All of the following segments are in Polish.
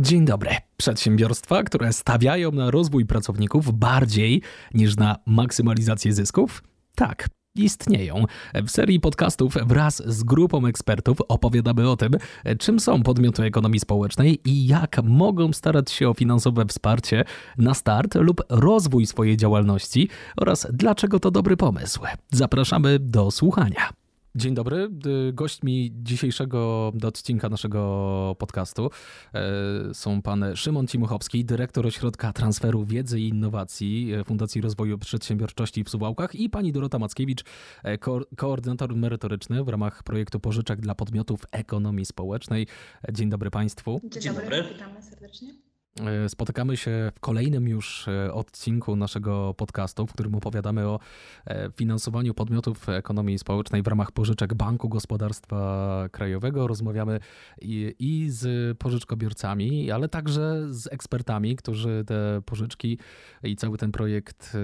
Dzień dobry. Przedsiębiorstwa, które stawiają na rozwój pracowników bardziej niż na maksymalizację zysków? Tak, istnieją. W serii podcastów wraz z grupą ekspertów opowiadamy o tym, czym są podmioty ekonomii społecznej i jak mogą starać się o finansowe wsparcie na start lub rozwój swojej działalności oraz dlaczego to dobry pomysł. Zapraszamy do słuchania. Dzień dobry. Y, gośćmi dzisiejszego odcinka naszego podcastu e, są pan Szymon Cimuchowski, dyrektor Ośrodka Transferu Wiedzy i Innowacji e, Fundacji Rozwoju Przedsiębiorczości w Suwałkach i pani Dorota Mackiewicz, e, ko koordynator merytoryczny w ramach projektu Pożyczek dla Podmiotów Ekonomii Społecznej. Dzień dobry państwu. Dzień, Dzień dobry. dobry. Witamy serdecznie. E, spotykamy się w kolejnym już e, odcinku naszego podcastu, w którym opowiadamy o e, finansowaniu podmiotów ekonomii społecznej w ramach pożyczek Banku Gospodarstwa Krajowego. Rozmawiamy i, i z pożyczkobiorcami, ale także z ekspertami, którzy te pożyczki i cały ten projekt,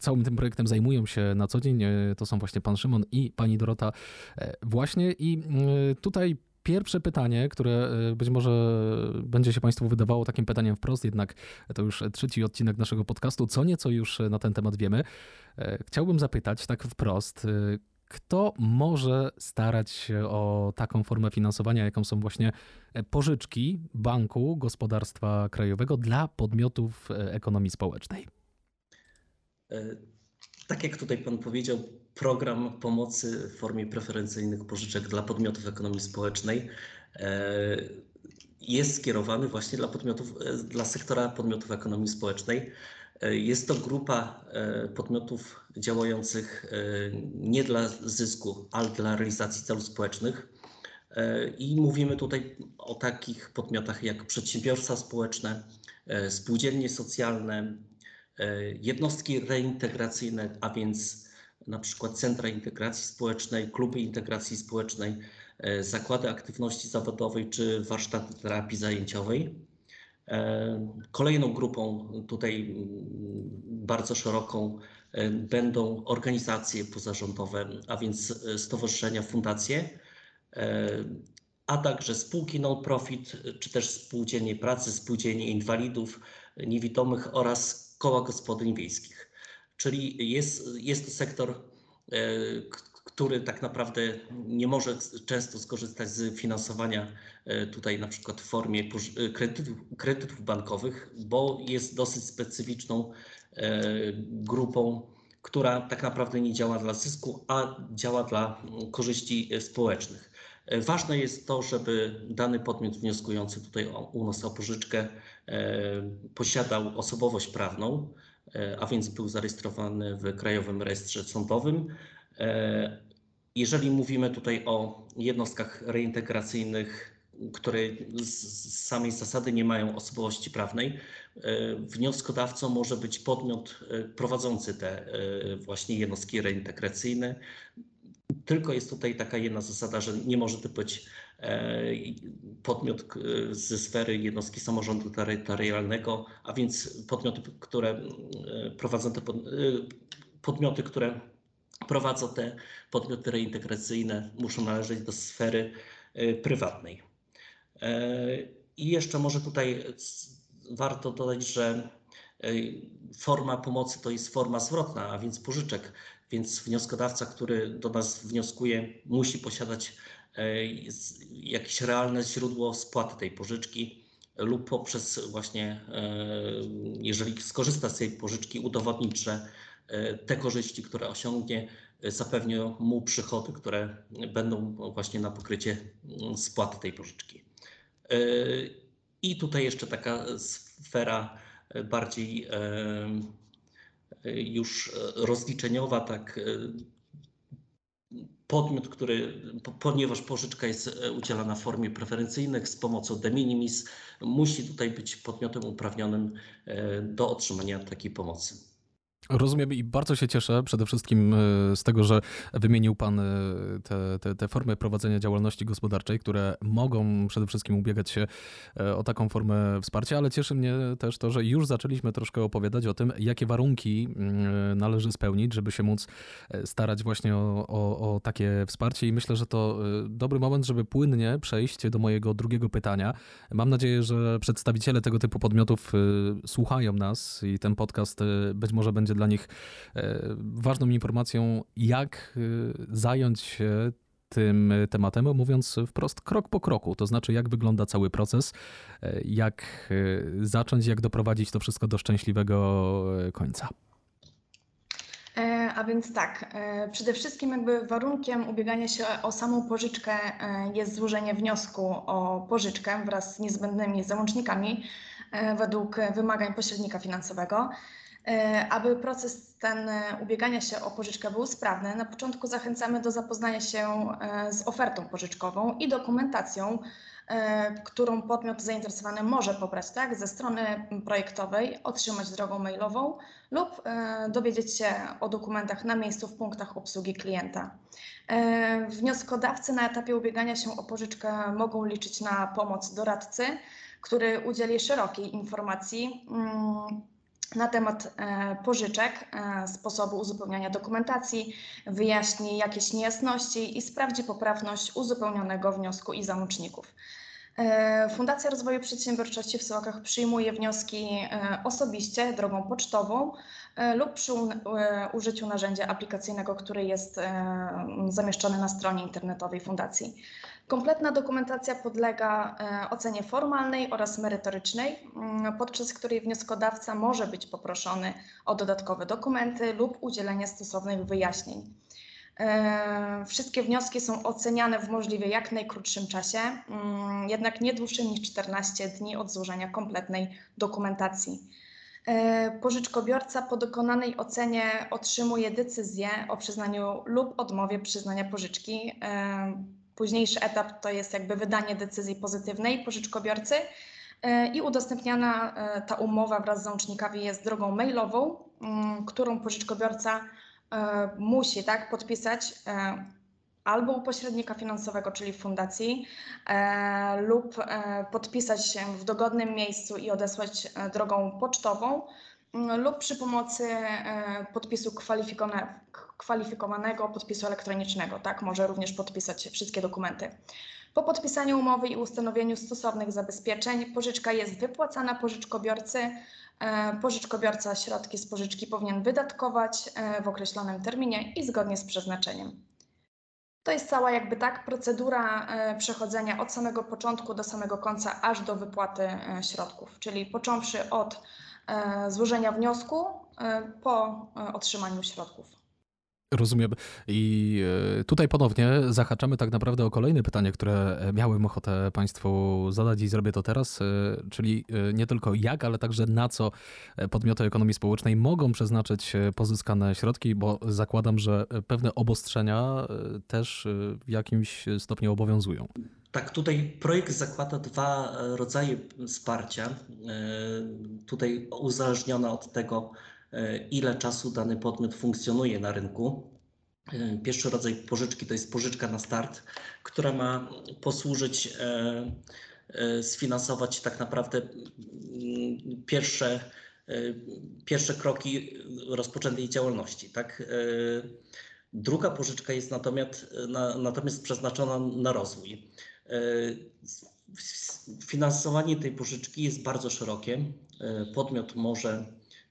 całym tym projektem zajmują się na co dzień. To są właśnie pan Szymon i pani Dorota. Właśnie i tutaj Pierwsze pytanie, które e, być może będzie się Państwu wydawało takim pytaniem wprost, jednak to już trzeci odcinek naszego podcastu, co nieco już na ten temat wiemy. E, chciałbym zapytać tak wprost, e, kto może starać się o taką formę finansowania, jaką są właśnie pożyczki Banku Gospodarstwa Krajowego dla podmiotów ekonomii społecznej? Tak jak tutaj Pan powiedział, program pomocy w formie preferencyjnych pożyczek dla podmiotów ekonomii społecznej e, jest skierowany właśnie dla podmiotów, e, dla sektora podmiotów ekonomii społecznej. E, jest to grupa podmiotów działających nie dla zysku, ale dla realizacji celów społecznych. I mówimy tutaj o takich podmiotach jak przedsiębiorstwa społeczne, spółdzielnie socjalne, jednostki reintegracyjne, a więc na przykład centra integracji społecznej, kluby integracji społecznej, e, zakłady aktywności zawodowej czy warsztaty terapii zajęciowej. E, kolejną grupą tutaj bardzo szeroką e, będą organizacje pozarządowe, a więc stowarzyszenia, fundacje, a także spółki non-profit, czy też spółdzielnie pracy, spółdzielnie inwalidów, niewidomych oraz koła gospodyń wiejskich. Czyli jest, jest to sektor, e, który tak naprawdę nie może często skorzystać z finansowania e, tutaj na przykład w formie e, kredytów, kredytów bankowych, bo jest dosyć specyficzną grupą, która tak naprawdę nie działa dla zysku, a działa dla korzyści społecznych. Ważne jest to, żeby dany podmiot wnioskujący tutaj u nas o pożyczkę posiadał osobowość prawną, a więc był zarejestrowany w Krajowym Rejestrze Sądowym. E, jeżeli mówimy tutaj o jednostkach reintegracyjnych, które z samej zasady nie mają osobowości prawnej, e, wnioskodawcą może być podmiot prowadzący te właśnie jednostki reintegracyjne. Tylko jest tutaj taka jedna zasada, że nie może to być E, podmiot ze sfery jednostki samorządu terytorialnego, a więc podmioty, które e, prowadzą te e, podmioty, które prowadzą te podmioty reintegracyjne, muszą należeć do sfery prywatnej. I jeszcze może tutaj warto dodać, że forma pomocy to jest forma zwrotna, a więc pożyczek, więc wnioskodawca, który do nas wnioskuje, musi posiadać E, jakieś realne źródło spłaty tej pożyczki lub poprzez właśnie, e, jeżeli skorzysta z tej pożyczki, udowodnić, że e, te korzyści, które osiągnie, zapewnią mu przychody, które będą właśnie na pokrycie mm, spłaty tej pożyczki. I tutaj jeszcze taka sfera bardziej już rozliczeniowa, tak podmiot, który, ponieważ pożyczka jest e, udzielana w formie preferencyjnej z pomocą de minimis, musi tutaj być podmiotem uprawnionym e, do otrzymania takiej pomocy. Rozumiem i bardzo się cieszę przede wszystkim e, z tego, że wymienił Pan e, te, te, te, formy prowadzenia działalności gospodarczej, które mogą przede wszystkim ubiegać się e, o taką formę wsparcia, ale cieszy mnie też to, że już zaczęliśmy troszkę opowiadać o tym, jakie warunki mm, należy spełnić, żeby się móc starać właśnie o, o, o takie wsparcie i myślę, że to dobry moment, żeby płynnie przejść do mojego drugiego pytania. Mam nadzieję, że przedstawiciele tego typu podmiotów słuchają nas i ten podcast być może będzie dla nich e, ważną informacją, jak e, zająć się tym tematem, mówiąc wprost krok po kroku, to znaczy jak wygląda cały proces, e, jak zacząć, jak doprowadzić to wszystko do szczęśliwego końca. A więc tak, przede wszystkim jakby warunkiem ubiegania się o samą pożyczkę jest złożenie wniosku o pożyczkę wraz z niezbędnymi załącznikami według wymagań pośrednika finansowego. E, aby proces ten e, ubiegania się o pożyczkę był sprawny, na początku zachęcamy do zapoznania się e, z ofertą pożyczkową i dokumentacją, którą podmiot zainteresowany może pobrać tak, ze strony projektowej, otrzymać drogą mailową lub dowiedzieć się o dokumentach na miejscu w punktach obsługi klienta. Wnioskodawcy na etapie ubiegania się o pożyczkę mogą liczyć na pomoc doradcy, który udzieli szerokiej informacji mm, na temat e, pożyczek, e, sposobu uzupełniania dokumentacji, wyjaśni jakieś niejasności i sprawdzi poprawność uzupełnionego wniosku i załączników. E, Fundacja Rozwoju Przedsiębiorczości w Sułakach przyjmuje wnioski osobiście drogą pocztową lub przy użyciu narzędzia aplikacyjnego, które jest zamieszczone na stronie internetowej Fundacji. Kompletna dokumentacja podlega e, ocenie formalnej oraz merytorycznej, mm, podczas której wnioskodawca może być poproszony o dodatkowe dokumenty lub udzielenie stosownych wyjaśnień. E, wszystkie wnioski są oceniane w możliwie jak najkrótszym czasie, mm, jednak nie dłuższym niż 14 dni od złożenia kompletnej dokumentacji. E, pożyczkobiorca po dokonanej ocenie otrzymuje decyzję o przyznaniu lub odmowie przyznania pożyczki Późniejszy etap to jest jakby wydanie decyzji pozytywnej pożyczkobiorcy e, i udostępniana e, ta umowa wraz z załącznikami jest drogą mailową, mm, którą pożyczkobiorca e, musi tak podpisać albo u pośrednika finansowego, czyli fundacji, lub podpisać się w dogodnym miejscu i odesłać drogą pocztową, lub przy pomocy podpisu kwalifikowanego podpisu elektronicznego. Tak, może również podpisać wszystkie dokumenty. Po podpisaniu umowy i ustanowieniu stosownych zabezpieczeń pożyczka jest wypłacana pożyczkobiorcy. E, pożyczkobiorca środki z pożyczki powinien wydatkować e, w określonym terminie i zgodnie z przeznaczeniem. To jest cała jakby tak procedura e, przechodzenia od samego początku do samego końca, aż do wypłaty środków, czyli począwszy od złożenia wniosku po otrzymaniu środków. Rozumiem. I e, tutaj ponownie zahaczamy tak naprawdę o kolejne pytanie, które miałem ochotę Państwu zadać i zrobię to teraz, e, czyli e, nie tylko jak, ale także na co podmioty ekonomii społecznej mogą przeznaczyć pozyskane środki, bo zakładam, że pewne obostrzenia też w jakimś stopniu obowiązują. Tak, tutaj projekt zakłada dwa rodzaje wsparcia. Tutaj uzależnione od tego, E, ile czasu dany podmiot funkcjonuje na rynku. E, pierwszy rodzaj pożyczki to jest pożyczka na start, która ma posłużyć e, sfinansować tak naprawdę mm, pierwsze, pierwsze kroki rozpoczętej działalności. Tak? Druga pożyczka jest natomiast, natomiast przeznaczona na rozwój. Finansowanie tej pożyczki jest bardzo szerokie. Podmiot może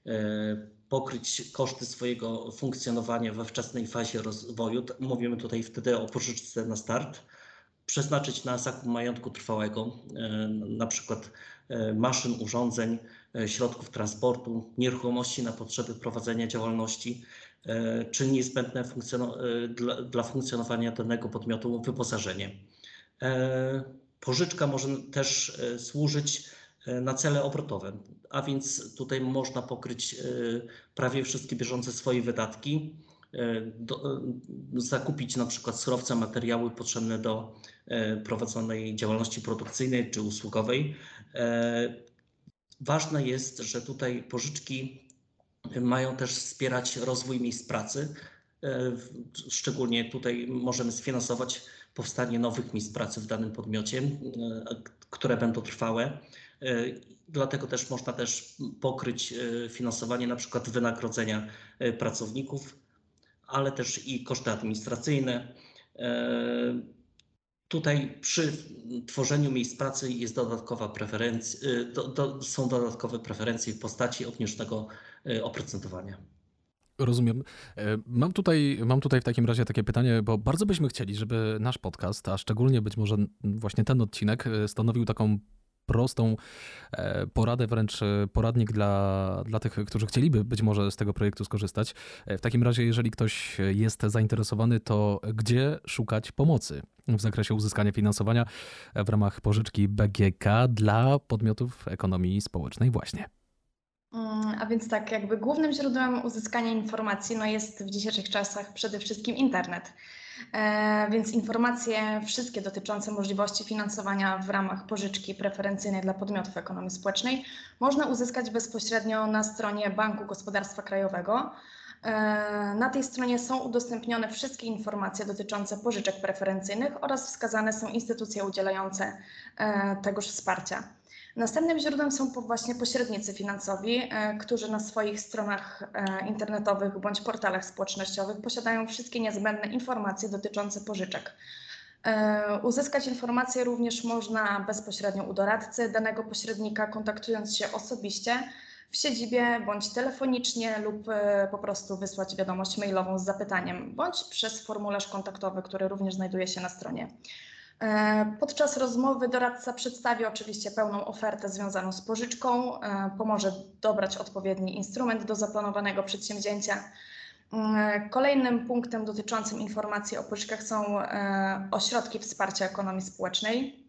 E, pokryć koszty swojego funkcjonowania we wczesnej fazie rozwoju. Mówimy tutaj wtedy o pożyczce na start. Przeznaczyć na zakup majątku trwałego, e, na przykład e, maszyn, urządzeń, środków transportu, nieruchomości na potrzeby prowadzenia działalności, czy niezbędne dla, dla funkcjonowania danego podmiotu wyposażenie. Pożyczka może też służyć E, na cele obrotowe, a więc tutaj można pokryć e, prawie wszystkie bieżące swoje wydatki, e, do, zakupić na przykład surowce, materiały potrzebne do prowadzonej działalności produkcyjnej czy usługowej. Ważne jest, że tutaj pożyczki mają też wspierać rozwój miejsc pracy. Szczególnie tutaj możemy sfinansować powstanie nowych miejsc pracy w danym podmiocie, które będą trwałe. Dlatego też można też pokryć finansowanie na przykład wynagrodzenia pracowników, ale też i koszty administracyjne. Tutaj przy tworzeniu miejsc pracy jest dodatkowa preferencja, do, do, są dodatkowe preferencje w postaci obniżonego oprocentowania. Rozumiem. E, mam tutaj, mam tutaj w takim razie takie pytanie, bo bardzo byśmy chcieli, żeby nasz podcast, a szczególnie być może właśnie ten odcinek, e, stanowił taką prostą e, poradę, wręcz poradnik dla, dla tych, którzy chcieliby być może z tego projektu skorzystać. W takim razie, jeżeli ktoś jest zainteresowany, to gdzie szukać pomocy w zakresie uzyskania finansowania w ramach pożyczki BGK dla podmiotów ekonomii społecznej właśnie? Mm, a więc tak, jakby głównym źródłem uzyskania informacji no jest w dzisiejszych czasach przede wszystkim internet. E, więc informacje wszystkie dotyczące możliwości finansowania w ramach pożyczki preferencyjnej dla podmiotów ekonomii społecznej można uzyskać bezpośrednio na stronie Banku Gospodarstwa Krajowego. E, na tej stronie są udostępnione wszystkie informacje dotyczące pożyczek preferencyjnych oraz wskazane są instytucje udzielające e, tegoż wsparcia. Następnym źródłem są właśnie pośrednicy finansowi, e, którzy na swoich stronach e, internetowych bądź portalach społecznościowych posiadają wszystkie niezbędne informacje dotyczące pożyczek. E, uzyskać informacje również można bezpośrednio u doradcy danego pośrednika, kontaktując się osobiście w siedzibie bądź telefonicznie lub po prostu wysłać wiadomość mailową z zapytaniem, bądź przez formularz kontaktowy, który również znajduje się na stronie. E, podczas rozmowy doradca przedstawi oczywiście pełną ofertę związaną z pożyczką, e, pomoże dobrać odpowiedni instrument do zaplanowanego przedsięwzięcia. E, kolejnym punktem dotyczącym informacji o pożyczkach są ośrodki wsparcia ekonomii społecznej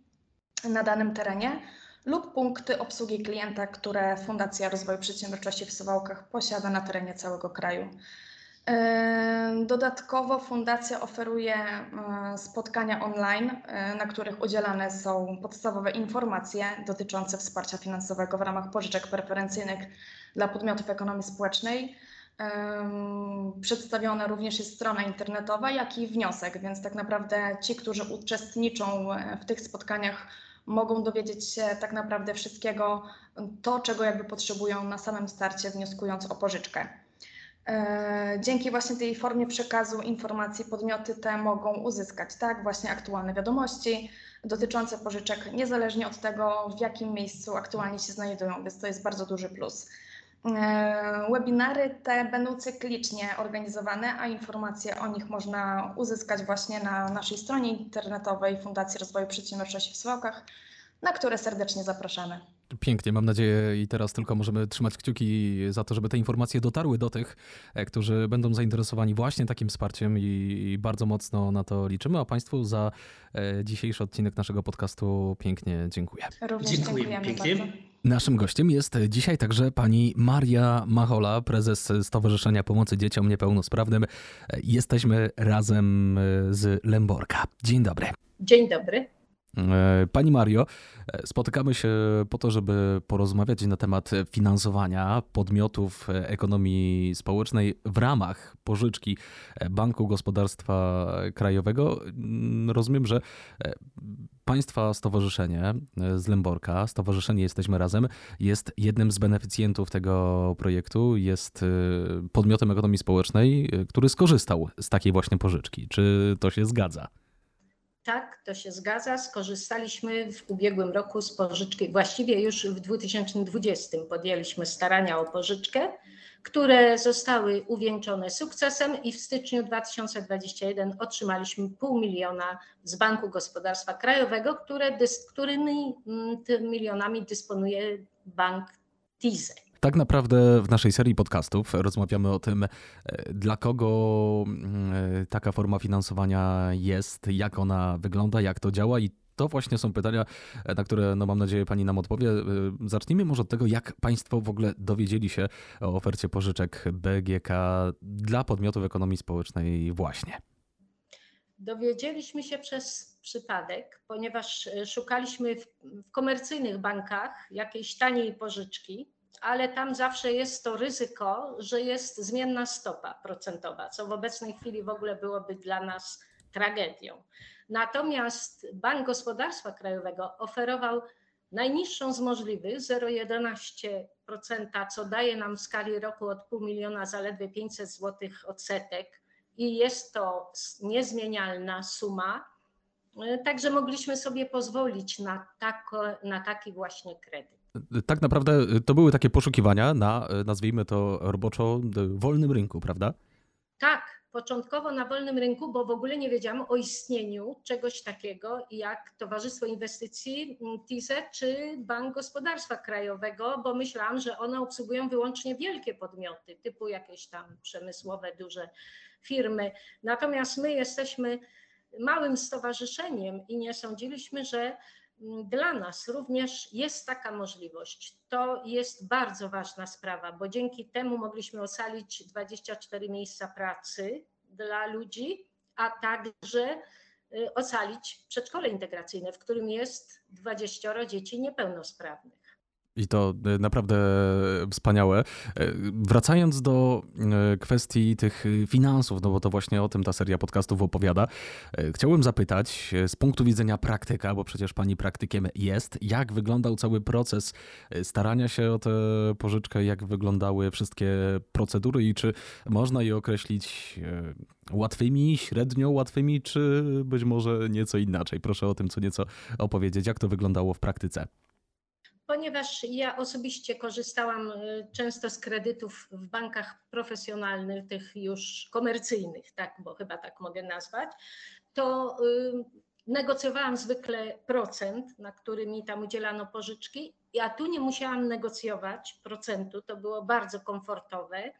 na danym terenie lub punkty obsługi klienta, które Fundacja Rozwoju Przedsiębiorczości w Suwałkach posiada na terenie całego kraju. Dodatkowo fundacja oferuje spotkania online, na których udzielane są podstawowe informacje dotyczące wsparcia finansowego w ramach pożyczek preferencyjnych dla podmiotów ekonomii społecznej. Przedstawiona również jest strona internetowa, jak i wniosek, więc tak naprawdę ci, którzy uczestniczą e, w tych spotkaniach, mogą dowiedzieć się tak naprawdę wszystkiego, to czego jakby potrzebują na samym starcie, wnioskując o pożyczkę. E, dzięki właśnie tej formie przekazu informacji podmioty te mogą uzyskać, tak, właśnie aktualne wiadomości dotyczące pożyczek, niezależnie od tego, w jakim miejscu aktualnie się znajdują, więc to jest bardzo duży plus. E, webinary te będą cyklicznie organizowane, a informacje o nich można uzyskać właśnie na naszej stronie internetowej Fundacji Rozwoju Przedsiębiorczości w Suwałkach, na które serdecznie zapraszamy. Pięknie, mam nadzieję i teraz tylko możemy trzymać kciuki za to, żeby te informacje dotarły do tych, e, którzy będą zainteresowani właśnie takim wsparciem i bardzo mocno na to liczymy, a Państwu za e, dzisiejszy odcinek naszego podcastu pięknie dziękuję. Również dziękuję pięknie. Bardzo. Naszym gościem jest dzisiaj także pani Maria Machola, prezes Stowarzyszenia Pomocy Dzieciom Niepełnosprawnym. E, jesteśmy razem z Lemborka. Dzień dobry. Dzień dobry. E, pani Mario, e, spotykamy się po to, żeby porozmawiać na temat finansowania podmiotów ekonomii społecznej w ramach pożyczki Banku Gospodarstwa Krajowego. Mm, rozumiem, że e, Państwa Stowarzyszenie z Lęborka, Stowarzyszenie Jesteśmy Razem, jest jednym z beneficjentów tego projektu, jest podmiotem ekonomii społecznej, który skorzystał z takiej właśnie pożyczki. Czy to się zgadza? Tak, to się zgadza. Skorzystaliśmy w ubiegłym roku z pożyczki, właściwie już w 2020 podjęliśmy starania o pożyczkę, które zostały uwieńczone sukcesem i w styczniu 2021 otrzymaliśmy pół miliona z Banku Gospodarstwa Krajowego, które, którymi mm, milionami dysponuje bank TIZE. Tak naprawdę w naszej serii podcastów rozmawiamy o tym, e, dla kogo mm, e, taka forma finansowania jest, jak ona wygląda, jak to działa i to właśnie są pytania, e, na które no mam nadzieję Pani nam odpowie. Zacznijmy może od tego, jak Państwo w ogóle dowiedzieli się o ofercie pożyczek BGK dla podmiotów ekonomii społecznej właśnie. Dowiedzieliśmy się przez przypadek, ponieważ szukaliśmy w, w komercyjnych bankach jakiejś taniej pożyczki ale tam zawsze jest to ryzyko, że jest zmienna stopa procentowa, co w obecnej chwili w ogóle byłoby dla nas tragedią. Natomiast Bank Gospodarstwa Krajowego oferował najniższą z możliwych 0,11%, co daje nam w skali roku od pół miliona zaledwie 500 zł odsetek i jest to niezmienialna suma. Także mogliśmy sobie pozwolić na, tako, na taki właśnie kredyt. Tak naprawdę to były takie poszukiwania na, nazwijmy to roboczo, wolnym rynku, prawda? Tak, początkowo na wolnym rynku, bo w ogóle nie wiedziałam o istnieniu czegoś takiego jak Towarzystwo Inwestycji TISE czy Bank Gospodarstwa Krajowego, bo myślałam, że one obsługują wyłącznie wielkie podmioty, typu jakieś tam przemysłowe, duże firmy. Natomiast my jesteśmy małym stowarzyszeniem i nie sądziliśmy, że dla nas również jest taka możliwość. To jest bardzo ważna sprawa, bo dzięki temu mogliśmy ocalić 24 miejsca pracy dla ludzi, a także y, ocalić przedszkole integracyjne, w którym jest 20 dzieci niepełnosprawnych. I to e, naprawdę wspaniałe. E, wracając do e, kwestii tych finansów, no bo to właśnie o tym ta seria podcastów opowiada, chciałbym zapytać z punktu widzenia praktyka, bo przecież pani praktykiem jest, jak wyglądał cały proces starania się o tę pożyczkę, jak wyglądały wszystkie procedury i czy można je określić łatwymi, średnio łatwymi, czy być może nieco inaczej? Proszę o tym co nieco opowiedzieć, jak to wyglądało w praktyce ponieważ ja osobiście korzystałam y, często z kredytów w bankach profesjonalnych, tych już komercyjnych, tak, bo chyba tak mogę nazwać, to y, negocjowałam zwykle procent, na który mi tam udzielano pożyczki. Ja tu nie musiałam negocjować procentu, to było bardzo komfortowe.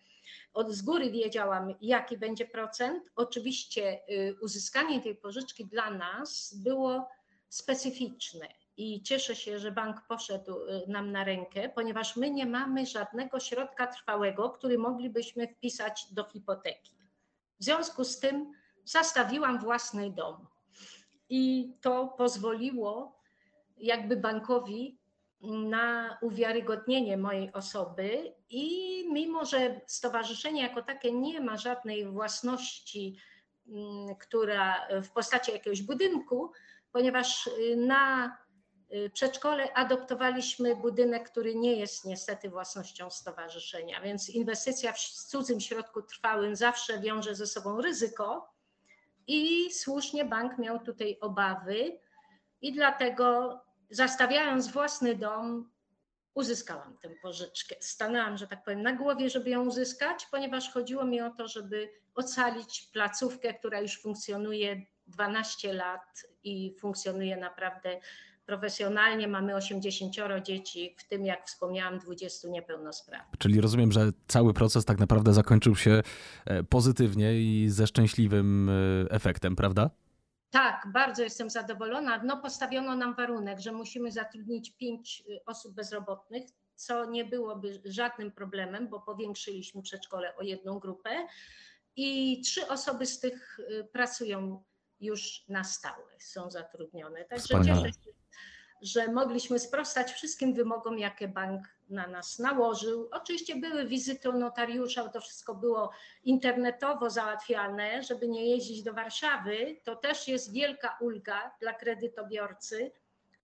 Od z góry wiedziałam, jaki będzie procent. Oczywiście y, uzyskanie tej pożyczki dla nas było specyficzne i cieszę się, że bank poszedł y, nam na rękę, ponieważ my nie mamy żadnego środka trwałego, który moglibyśmy wpisać do hipoteki. W związku z tym zastawiłam własny dom i to pozwoliło jakby bankowi na uwiarygodnienie mojej osoby i mimo, że stowarzyszenie jako takie nie ma żadnej własności, mm, która w postaci jakiegoś budynku, ponieważ y, na przedszkole adoptowaliśmy budynek, który nie jest niestety własnością stowarzyszenia, więc inwestycja w cudzym środku trwałym zawsze wiąże ze sobą ryzyko i słusznie bank miał tutaj obawy i dlatego zastawiając własny dom uzyskałam tę pożyczkę. Stanęłam, że tak powiem, na głowie, żeby ją uzyskać, ponieważ chodziło mi o to, żeby ocalić placówkę, która już funkcjonuje 12 lat i funkcjonuje naprawdę profesjonalnie mamy 80 dzieci, w tym jak wspomniałam 20 niepełnosprawnych. Czyli rozumiem, że cały proces tak naprawdę zakończył się e, pozytywnie i ze szczęśliwym e, efektem, prawda? Tak, bardzo jestem zadowolona. No, postawiono nam warunek, że musimy zatrudnić pięć e, osób bezrobotnych, co nie byłoby żadnym problemem, bo powiększyliśmy przedszkole o jedną grupę i trzy osoby z tych pracują już na stałe, są zatrudnione. Także Wspaniale. cieszę się, że mogliśmy sprostać wszystkim wymogom, jakie bank na nas nałożył. Oczywiście były wizyty u notariusza, to wszystko było internetowo załatwiane, żeby nie jeździć do Warszawy. To też jest wielka ulga dla kredytobiorcy,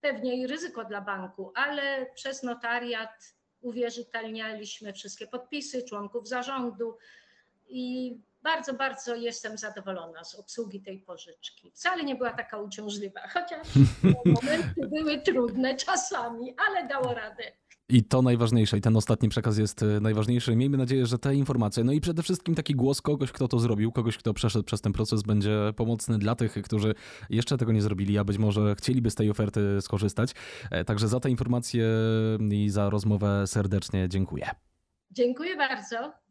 pewnie i ryzyko dla banku, ale przez notariat uwierzytelnialiśmy wszystkie podpisy członków zarządu i bardzo, bardzo jestem zadowolona z obsługi tej pożyczki. Wcale nie była taka uciążliwa, chociaż momenty były trudne czasami, ale dało radę. I to najważniejsze, i ten ostatni przekaz jest e, najważniejszy. Miejmy nadzieję, że te informacje, no i przede wszystkim taki głos kogoś, kto to zrobił, kogoś, kto przeszedł przez ten proces, będzie pomocny dla tych, którzy jeszcze tego nie zrobili, a być może chcieliby z tej oferty skorzystać. E, także za te informacje i za rozmowę serdecznie dziękuję. Dziękuję bardzo.